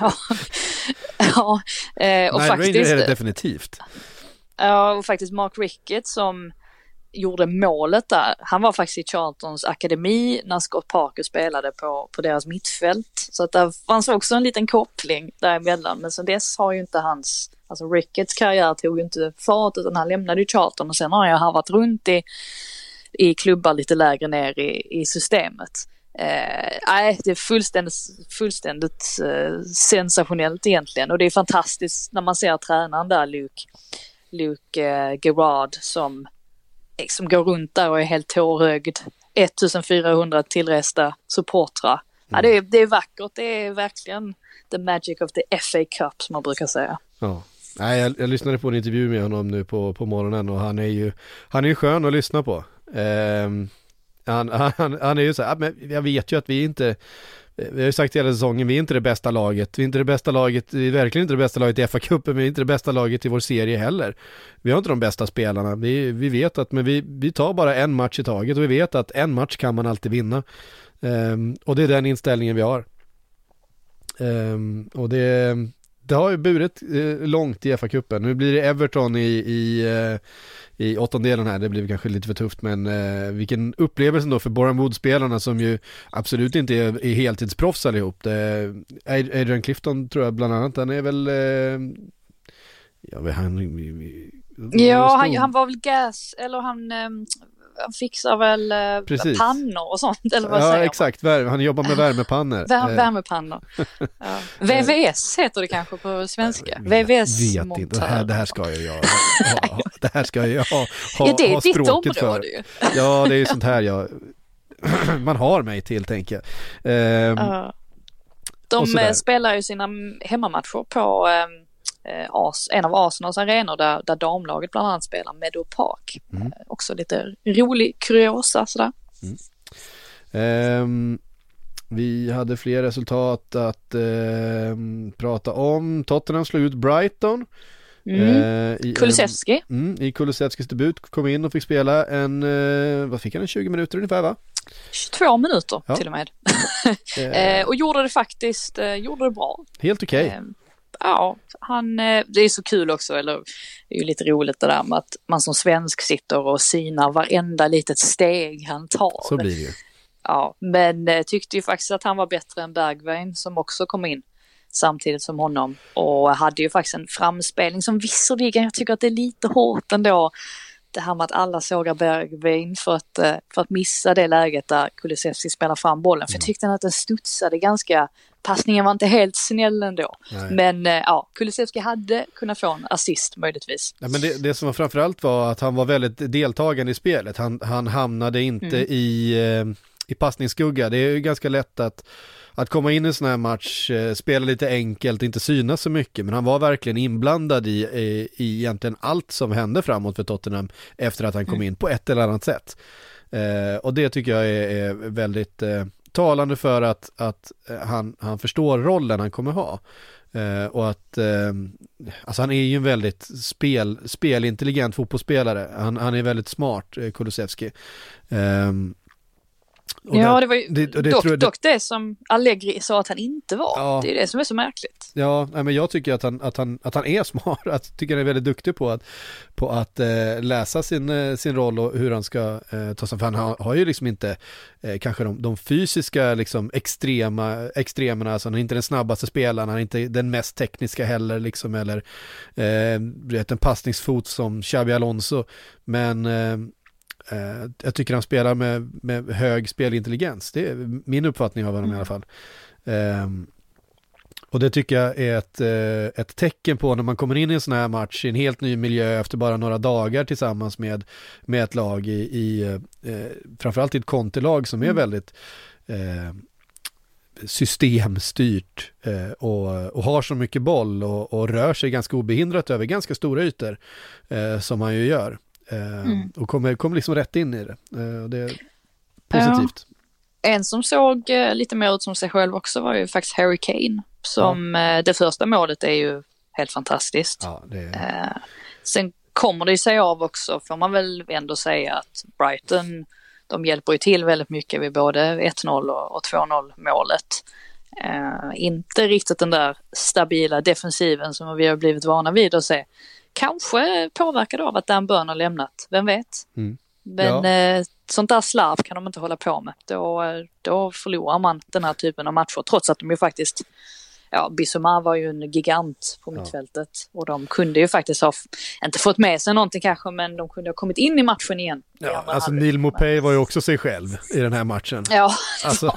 ja, ja eh, och Nej, faktiskt. Ranger är det definitivt. Ja, och faktiskt Mark Rickett som gjorde målet där, han var faktiskt i Charltons akademi när Scott Parker spelade på, på deras mittfält. Så att det fanns också en liten koppling däremellan, men sen dess har ju inte hans Alltså Ricketts karriär tog ju inte fart utan han lämnade ju Charlton och sen har jag harvat runt i, i klubbar lite lägre ner i, i systemet. Eh, nej, det är fullständigt, fullständigt eh, sensationellt egentligen och det är fantastiskt när man ser tränaren där, Luke, Luke eh, Gerard, som, som går runt där och är helt tårögd. 1400 tillresta supportrar. Mm. Ja, det, är, det är vackert, det är verkligen the magic of the FA Cup som man brukar säga. Ja. Nej, jag, jag, lyssnade på en intervju med honom nu på, på morgonen och han är ju, han är ju skön att lyssna på. Eh, han, han, han är ju så här, men jag vet ju att vi inte, Eh, vi har ju sagt hela säsongen, vi är inte det bästa laget, vi är inte det bästa laget, vi är verkligen inte det bästa laget i FA-cupen, men vi är inte det bästa laget i vår serie heller. Vi har inte de bästa spelarna, vi, vi vet att, men vi, vi tar bara en match i taget och vi vet att en match kan man alltid vinna. Um, och det är den inställningen vi har. Um, och det, det har ju burit eh, långt i FA-cupen. Nu blir det Everton i, i, eh, i åttondelen här, det blir kanske lite för tufft men eh, vilken upplevelse då för Boran Wood-spelarna som ju absolut inte är, är heltidsproffs allihop. Det, Adrian Clifton tror jag bland annat, han är väl eh, Ja, han, ja han, han, var väl gas, eller han, ehm, han fixar väl eh, Precis. pannor och sånt eller vad ja, säger exakt, man? han jobbar med värmepannor. Vär, eh. värmepannor. Ja. VVS heter det kanske på svenska. VVS vet inte, det här, det här ska jag göra. det här ska jag ha, ha, ja, det är ha ditt område för. ju. Ja, det är ju sånt här jag, man har mig till tänker jag. Um, uh. De spelar ju sina hemmamatcher på um, eh, As, en av Arsenals arenor där, där damlaget bland annat spelar, Meadow Park. Mm. Eh, också lite rolig kuriosa sådär. Mm. Um, vi hade fler resultat att uh, prata om. Tottenham slog ut Brighton. Mm. Uh, i, Kulusevski. Mm, I Kulusevskis debut kom in och fick spela en, uh, vad fick han, en 20 minuter ungefär va? 22 minuter ja. till och med. uh, och gjorde det faktiskt, gjorde det bra. Helt okej. Okay. Ja, han, eh, det är så kul också, eller det är ju lite roligt det där med att man som svensk sitter och synar varenda litet steg han tar. Så blir det ju. Ja, men eh, tyckte ju faktiskt att han var bättre än Bergwijn som också kom in samtidigt som honom och hade ju faktiskt en framspelning som visserligen, jag tycker att det är lite hårt ändå, det här med att alla sågar Bergvin för att, eh, för att missa det läget där Kulusevski spelar fram bollen. För jag mm. tyckte att den studsade ganska, passningen var inte helt snäll ändå. Nej. Men eh, ja, Kulusevski hade kunnat få en assist möjligtvis. Ja, men det, det som var framförallt var att han var väldigt deltagande i spelet. Han, han hamnade inte mm. i, eh, i passningsskugga. Det är ju ganska lätt att att komma in i en sån här match, eh, spela lite enkelt, inte synas så mycket, men han var verkligen inblandad i, i, i egentligen allt som hände framåt för Tottenham efter att han kom mm. in på ett eller annat sätt. Eh, och det tycker jag är, är väldigt eh, talande för att, att eh, han, han förstår rollen han kommer ha. Eh, och att, eh, alltså han är ju en väldigt spel, spelintelligent fotbollsspelare. Han, han är väldigt smart, eh, Kulusevski. Ja, det var ju det, det, dock, det, dock det som Allegri sa att han inte var. Ja, det är det som är så märkligt. Ja, men jag tycker att han, att han, att han är smart. Jag tycker han är väldigt duktig på att, på att eh, läsa sin, eh, sin roll och hur han ska eh, ta sig För han har, har ju liksom inte eh, kanske de, de fysiska liksom, extrema, extremerna. Alltså han är inte den snabbaste spelaren, han är inte den mest tekniska heller. Liksom, eller eh, vet, en passningsfot som Xabi Alonso. Men Eh, jag tycker han spelar med, med hög spelintelligens. Det är min uppfattning av honom mm. i alla fall. Um, Och det tycker jag är ett, eh, ett tecken på när man kommer in i en sån här match i en helt ny miljö efter bara några dagar tillsammans med, med ett lag i, i eh, framförallt i ett kontelag som är Mm. väldigt eh, systemstyrt eh, och, och har så mycket boll och, och rör sig ganska obehindrat över ganska stora ytor eh, som han ju gör. Eh, Mm. Och kommer, kommer liksom rätt in i det. Eh, det är positivt. En som såg eh, lite mer ut som sig själv också var ju faktiskt Harry Kane. Som eh, det första målet är ju helt fantastiskt. Ja, är, sen kommer det sig av också, får man väl ändå säga att Brighton, de hjälper ju till väldigt mycket vid både 1-0 och, och 2-0 målet. Eh, inte riktigt den där stabila defensiven som vi har blivit vana vid att se. Kanske påverkad av att Dan Burn har lämnat, vem vet? Mm. Men Ja. eh, sånt där slarv kan de inte hålla på med. Då, då förlorar man den här typen av matcher trots att de ju faktiskt Ja, Bissouma var ju en gigant på mittfältet och de kunde ju faktiskt ha, inte fått med sig någonting kanske, men de kunde ha kommit in i matchen igen. ja, alltså. Neil Mopay var ju också sig själv i den här matchen. Ja, Alltså,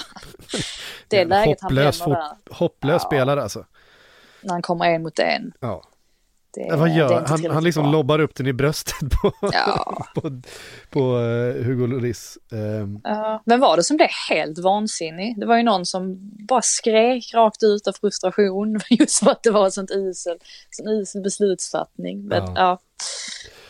det är läget han hopplös, fot- hopplös spelare alltså. när han kommer en mot en. Ja. Det, Vad gör han? Han liksom bra. lobbar upp den i bröstet på, Ja. på, på eh, Hugo Lloris. Ja, vem var det som blev helt vansinnig? Det var ju någon som bara skrek rakt ut av frustration just för att det var sånt usel, sån usel beslutsfattning. Men, Ja. ja.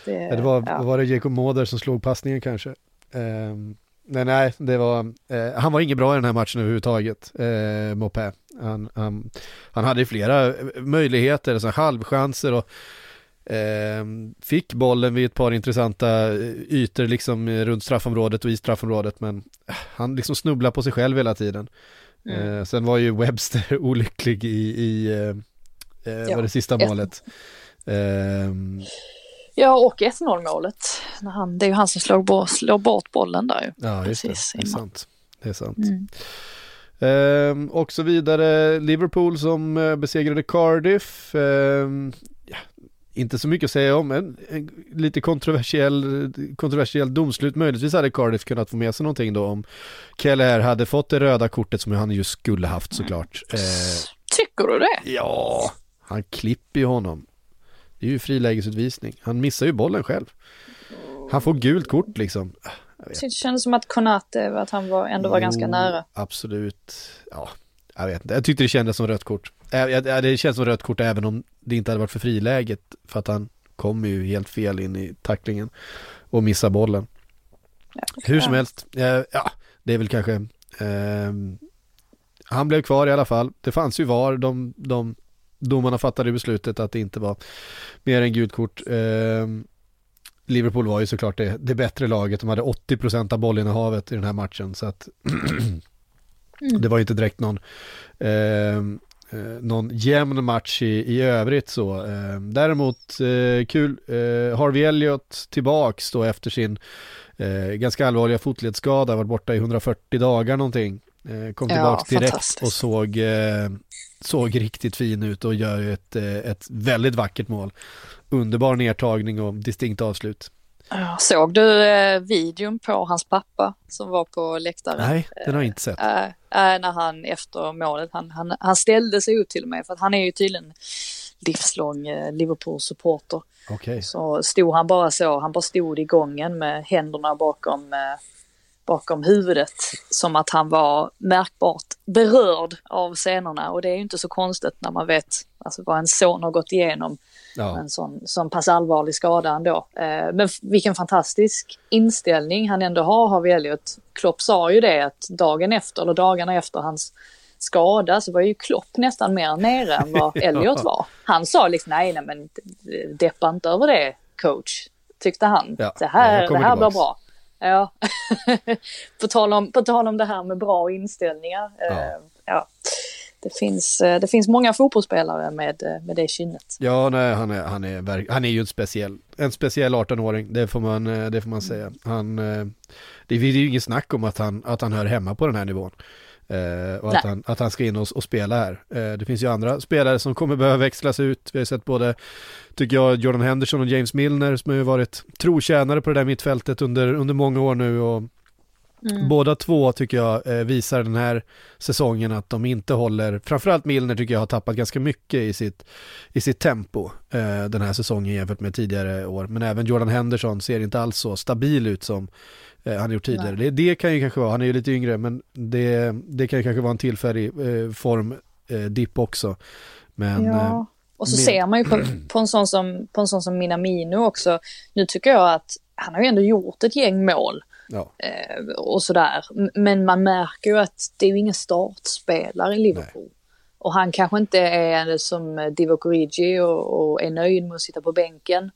det, ja, det var, var det Jacob Moder som slog passningen kanske. Ehm, nej, nej, det var, eh, han var inget bra i den här matchen överhuvudtaget, eh, Mopé. Han, han, han hade flera eh, möjligheter, så här halvchanser och ehm, fick bollen vid ett par intressanta eh, ytor liksom eh, runt straffområdet och i straffområdet men eh, han liksom snubblar på sig själv hela tiden. Mm. Eh, sen var ju Webster olycklig i, i eh, eh, Ja, var det sista målet. Ehm, Ja, och 1-0 målet. När han, det är ju han som slår, bort- slår bort bollen där ju. ja, just det. Precis, Det är innan. sant. Det är sant. Mm. Ehm, och så vidare, Liverpool som eh, besegrade Cardiff. Ehm, ja, inte så mycket att säga om, en, en lite kontroversiell, kontroversiell domslut. Möjligtvis hade Cardiff kunnat få med sig någonting då om Keller hade fått det röda kortet som han ju skulle haft såklart. Eh, Tycker du det? ja, han klipper ju honom. Det är ju frilägesutvisning. Han missar ju bollen själv. Han får gult kort liksom. Det kändes som att Konate, att han var, ändå var ganska Jo, nära. Absolut. Ja, jag vet inte. Jag tyckte det kändes som rött kort. Ja, Det känns som rött kort även om det inte hade varit för friläget. För att han kommer ju helt fel in i tacklingen och missar bollen. Hur som Ja. helst, eh, ja, det är väl kanske... ehm, han blev kvar i alla fall. Det fanns ju VAR. De, de domarna fattade beslutet att det inte var mer än gult kort. Ehm, Liverpool var ju såklart det, det bättre laget. De hade 80% av bollinnehavet i den här matchen. Så att det var ju inte direkt någon, ehm, eh, någon jämn match i, i övrigt så. Ehm, däremot eh, kul, eh, Harvey Elliott tillbaks då efter sin eh, ganska allvarliga fotledsskada, varit borta i 140 dagar någonting. Eh, kom Ja, tillbaks direkt fantastiskt. och såg, eh, såg riktigt fin ut och gör ett, eh, ett väldigt vackert mål. Underbar nedtagning och distinkt avslut. Såg du eh, videon på hans pappa som var på läktaren? Nej, den har jag inte sett. Äh, äh, när han efter målet, han, han, han ställde sig ut till och med för att han är ju tydligen livslång eh, Liverpool-supporter. Okej. Så stod han bara så, han bara stod i gången med händerna bakom, eh, bakom huvudet. Som att han var märkbart berörd av scenerna och det är ju inte så konstigt när man vet alltså, vad en son har gått igenom Ja. en sån, sån pass allvarlig skada ändå. Eh, men vilken fantastisk inställning han ändå har, har Elliot. Klopp sa ju det att dagen efter, eller dagarna efter hans skada så var ju Klopp nästan mer nere än vad Elliot var. Han sa liksom nej, nej men deppa inte över det coach, tyckte han. Ja, det här, det här blir bra. Ja, på, tal om, på tal om det här med bra inställningar. Eh, Ja. ja. Det, finns, eh, det finns många fotbollsspelare med, eh, med det kynnet. Ja, nej, han är, han är, han är ju en speciell, en speciell 18-åring, det får man, det får man säga. Han, det är ju inget snack om att han, att han hör hemma på den här nivån. Eh, och att han, att han ska in och, och spela här. Eh, det finns ju andra spelare som kommer behöva växlas ut. Vi har sett både, tycker jag, Jordan Henderson och James Milner som har ju varit trotjänare på det där mittfältet under, under många år nu. Och Båda två tycker jag eh, visar den här säsongen att de inte håller, framförallt Milner tycker jag har tappat ganska mycket i sitt, i sitt tempo eh, den här säsongen jämfört med tidigare år. Men även Jordan Henderson ser inte alls så stabil ut som eh, han gjort tidigare. Det, det kan ju kanske vara, han är ju lite yngre, men det, det kan ju kanske vara en tillfällig eh, formdipp också. Men, eh, Ja. Och så med- ser man ju på, på, en sån som, på en sån som Minamino också. Nu tycker jag att han har ju ändå gjort ett gäng mål ja. eh, och sådär. Men man märker ju att det är ju ingen startspelare i Liverpool. Och han kanske inte är som Divock Origi och, och är nöjd med att sitta på bänken.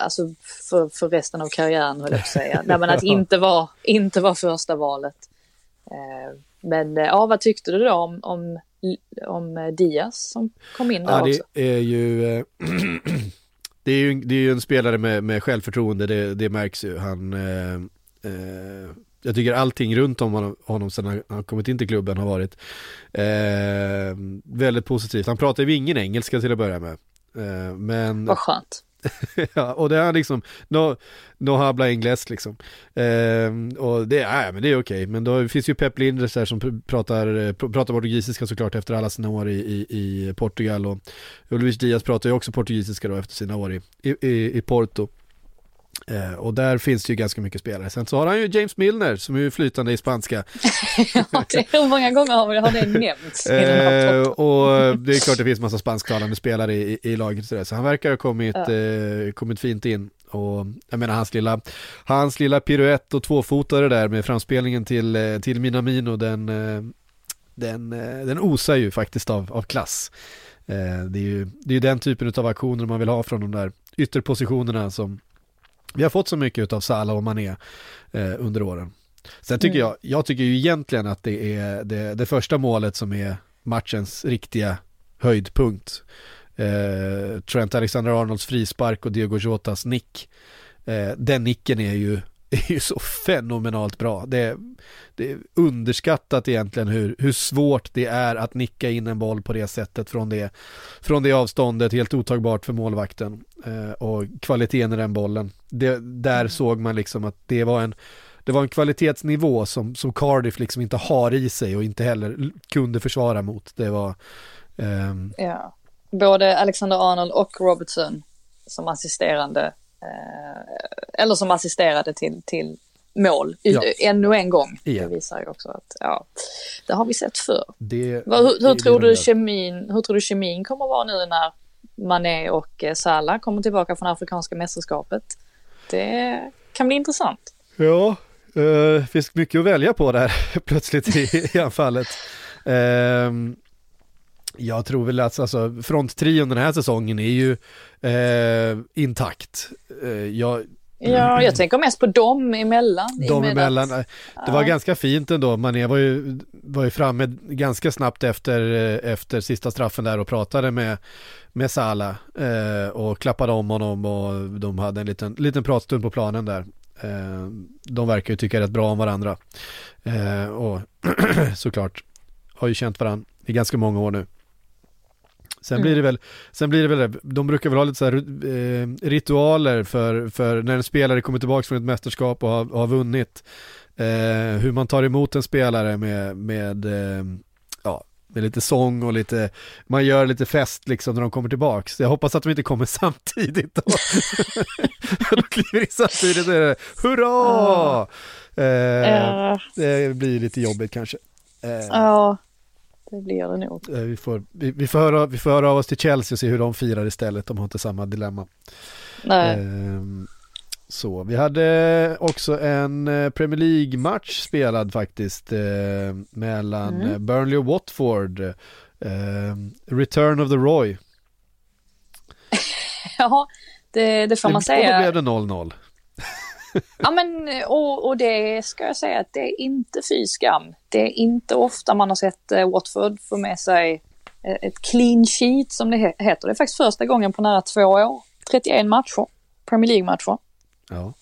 Alltså för, för resten av karriären höll jag på att säga. Nej men att inte vara inte var första valet. Eh, men eh, ja, vad tyckte du då om, om, om Diaz som kom in där Ja, också? det är ju, eh, det är ju, det är ju en spelare med, med självförtroende, det, det märks ju. Han, eh, eh, jag tycker allting runt om honom, honom sedan han, han kommit in till klubben har varit eh, väldigt positivt. Han pratar ju ingen engelska till att börja med. Eh, men, Vad skönt. ja, och det är liksom, no, no habla ingles liksom. Eh, och det är, men det är okej, men då finns ju Pep Linders där som pratar, eh, pratar portugisiska såklart efter alla sina år i, i, i Portugal och Luis Diaz pratar ju också portugisiska då efter sina år i, i, i, i Porto. Eh, och där finns det ju ganska mycket spelare. Sen så har han ju James Milner som är ju flytande i spanska. Ja, det, hur många gånger har, har det nämnts Eh, och det är klart det finns massa spansktalande spelare i, i, laget och sådär. Så han verkar ha kommit, eh, kommit fint in. Och jag menar hans lilla, hans lilla piruett och tvåfotare där med framspelningen till, eh, till Minamino, den, den, den osar ju faktiskt av, av klass. Eh, det är ju det är den typen av aktioner man vill ha från de där ytterpositionerna som vi har fått så mycket av Salah och Mané eh, under åren. Sen tycker jag, jag tycker ju egentligen att det är det, det första målet som är matchens riktiga höjdpunkt. Eh, Trent Alexander-Arnolds frispark och Diego Jotas nick. Eh, den nicken är ju, är ju så fenomenalt bra. Det, det är underskattat egentligen hur, hur svårt det är att nicka in en boll på det sättet från det, från det avståndet, helt otagbart för målvakten. Eh, och kvaliteten i den bollen. Det, där såg man liksom att det var en det var en kvalitetsnivå som, som Cardiff liksom inte har i sig och inte heller kunde försvara mot. Det var, ehm, Ja. Både Alexander Arnold och Robertson som assisterande. Eh, eller som assisterade till, till mål. Ja. Ännu en gång. Igen. Det visar ju också att, ja, det har vi sett förr. det, Vad, hur, det- hur, det tror de du kemin, hur tror du kemin kommer att vara nu när Mané och eh, Salah kommer tillbaka från Afrikanska mästerskapet? Det kan bli intressant. Ja, det finns mycket att välja på där plötsligt i, i anfallet. Ehm, jag tror väl att alltså, fronttrion den här säsongen är ju eh, intakt. Eh, jag, Ja, jag tänker mest på dem emellan. i och de med emellan, att- det var ganska fint ändå. Mané var ju, var ju framme ganska snabbt efter, eh, efter sista straffen där och pratade med, med Salah eh, och klappade om honom och de hade en liten, liten pratstund på planen där. Eh, de verkar ju tycka rätt bra om varandra. Eh, och såklart har ju känt varandra i ganska många år nu. Sen blir det väl, sen blir det väl, de brukar väl ha lite så här eh, ritualer för, för när en spelare kommer tillbaka från ett mästerskap och har, har vunnit. Eh, hur man tar emot en spelare med, med, eh, ja, med lite sång och lite, man gör lite fest liksom när de kommer tillbaks. Jag hoppas att de inte kommer samtidigt då. de kliver in samtidigt och är det, hurra! Eh, Ja, det blir lite jobbigt kanske. Eh, ja, det blir det nog. Eh, Vi får, vi, vi, får höra, vi får höra av oss till Chelsea och se hur de firar istället. De har inte samma dilemma. Nej. Ehm, så, vi hade också en eh, Premier League-match spelad faktiskt eh, mellan Mm. eh, Burnley och Watford. Ehm, Return of the Roy. Ja, det, det får man Och då säga. blev det 0-0. Ja, men och, och det ska jag säga att det är inte fy skam. Det är inte ofta man har sett eh, Watford få med sig eh, ett clean sheet som det he- heter. Det är faktiskt första gången på nära två år. 31 matcher, Premier League-matcher. Ja.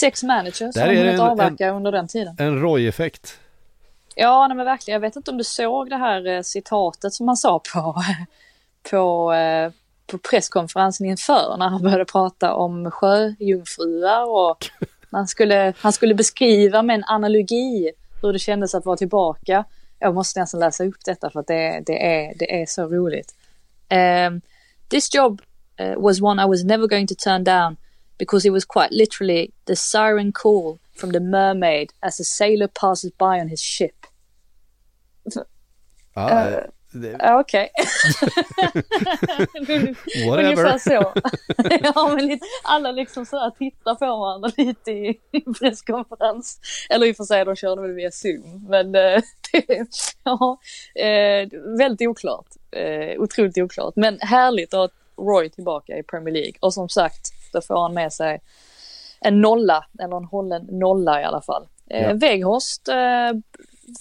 Sex managers Där som det hunnit avverka under den tiden. En Roy-effekt. Ja, nej, men verkligen. Jag vet inte om du såg det här eh, citatet som han sa på, på, eh, på presskonferensen inför när han började prata om sjöjungfrur och Han skulle, han skulle beskriva med en analogi hur det kändes att vara tillbaka. Jag måste nästan läsa upp detta för att det, det, är, det är så roligt. Um, this job uh, was one I was never going to turn down because it was quite literally the siren call from the mermaid as a sailor passes by on his ship. Ja, Eh, det, Okej. Ungefär whatever. så. ja, men alla liksom så här tittar på varandra lite i presskonferens. Eller i och för sig, de körde väl via Zoom. Men eh, det, ja, eh, väldigt oklart. Eh, otroligt oklart. Men härligt att ha Roy tillbaka i Premier League. Och som sagt, då får han med sig en nolla, eller en hållen nolla i alla fall. Ja. Weghorst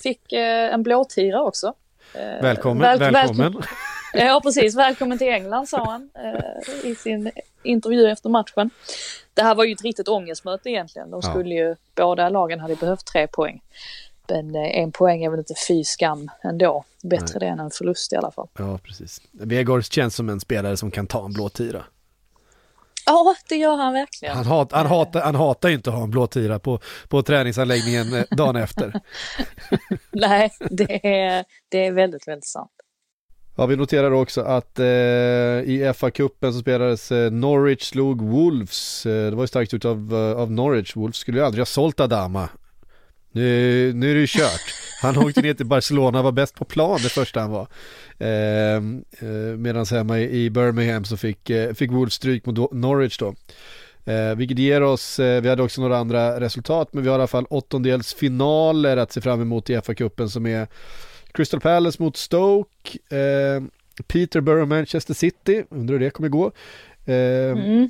fick en blåtira också. Eh, Välkommen, väl- välkommen. Ja, precis. Välkommen till England, sa han eh, i sin intervju efter matchen. Det här var ju ett riktigt ångestmöte egentligen. De Ja. skulle ju, båda lagen hade behövt tre poäng. Men eh, en poäng är väl inte fy skam ändå. Bättre det än en förlust i alla fall. Ja, precis. Vegårds känns som en spelare som kan ta en blå tira. Ja, det gör han verkligen. Han, hat, han, hatar, han hatar ju inte att ha en blå tira på, på träningsanläggningen eh, dagen efter. Nej, det är, det är väldigt, väldigt sant. Ja, vi noterar också att eh, i FA-cupen så spelades eh, Norwich slog Wolves. Eh, det var ju starkt ut av, eh, av Norwich. Wolves skulle ju aldrig ha sålt Adama. Nu, nu är det ju kört. Han åkte ner till Barcelona, var bäst på plan det första han var. Ehm, eh, eh, Medan hemma i i Birmingham så fick, eh, fick Wolves stryk mot Norwich då. Eh, vilket ger oss, eh, vi hade också några andra resultat, men vi har i alla fall åttondelsfinaler att se fram emot i FA-cupen som är Crystal Palace mot Stoke, eh, Peterborough Manchester City, undrar hur det kommer gå. Eh, Mm.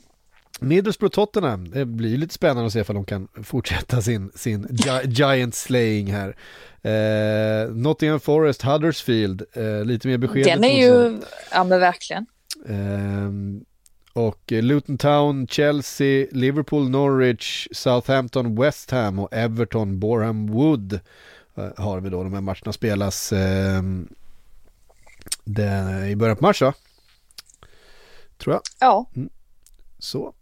Middlesbrough Tottenham, det blir lite spännande att se om de kan fortsätta sin, sin gi- giant slaying här. Eh, Nottingham Forest, Huddersfield, eh, lite mer besked. Den är ju, ja men verkligen. Ehm, och Luton Town, Chelsea, Liverpool, Norwich, Southampton, West Ham och Everton, Boreham Wood eh, har vi då. De här matcherna spelas ehm, det, i början på mars va? Tror jag. Ja, Så.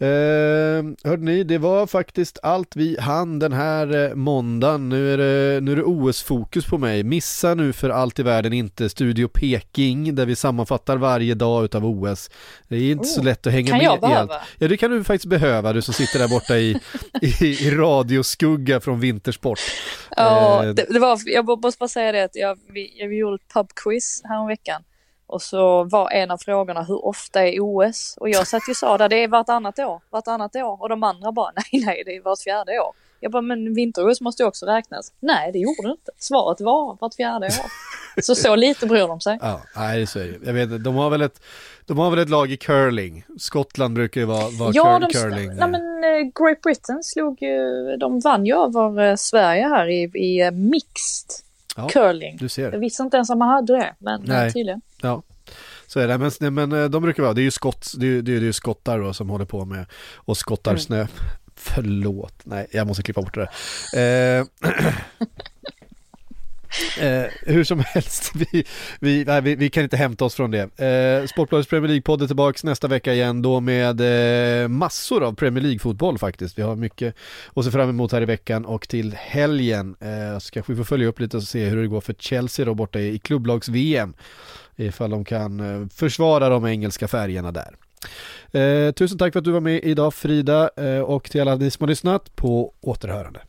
Eh, hörde ni, det var faktiskt allt vi hann den här eh, måndagen. Nu är, det, nu är det OS-fokus på mig. Missa nu för allt i världen inte Studio Peking där vi sammanfattar varje dag utav OS. Det är inte så Oh, lätt att hänga kan med jag i allt. Ja, det kan du faktiskt behöva, du som sitter där borta i, i, i radioskugga från vintersport. Ja, Eh, det, det var, jag måste bara säga det att jag, vi, jag gjorde ett pubquiz häromveckan. Och så var en av frågorna hur ofta är OS? Och jag satt ju och sa där, det är vartannat år, vartannat år. Och de andra bara, nej nej det är vart fjärde år. Jag bara, men vinter-OS måste ju också räknas. Nej det gjorde det inte. Svaret var vart fjärde år. Så så lite bryr de sig. Ja, nej så är det. Jag vet de har väl ett, de har väl ett lag i curling. Skottland brukar ju vara, vara Ja, de, curling. nej, men eh, Great Britain slog ju, de vann ju över eh, Sverige här i, i eh, mixed Ja, curling. du ser. Jag visste inte ens att man hade det, men. Nej. tydligen. Ja, så är det. Men, men eh, de brukar vara, det är ju, skott, det är, det är, det är ju skottar då som håller på med och skottar Mm. snö. Förlåt, nej jag måste klippa bort det där. Eh, Eh, hur som helst, vi, vi, nej, vi, vi kan inte hämta oss från det. Eh, Sportbladets Premier League-podd är tillbaka nästa vecka igen då med eh, massor av Premier League-fotboll faktiskt. Vi har mycket att se fram emot här i veckan och till helgen eh, så kanske vi får följa upp lite och se hur det går för Chelsea då borta i, i klubblags-VM. Ifall de kan eh, försvara de engelska färgerna där. Eh, tusen tack för att du var med idag Frida eh, och till alla ni som har lyssnat på återhörande.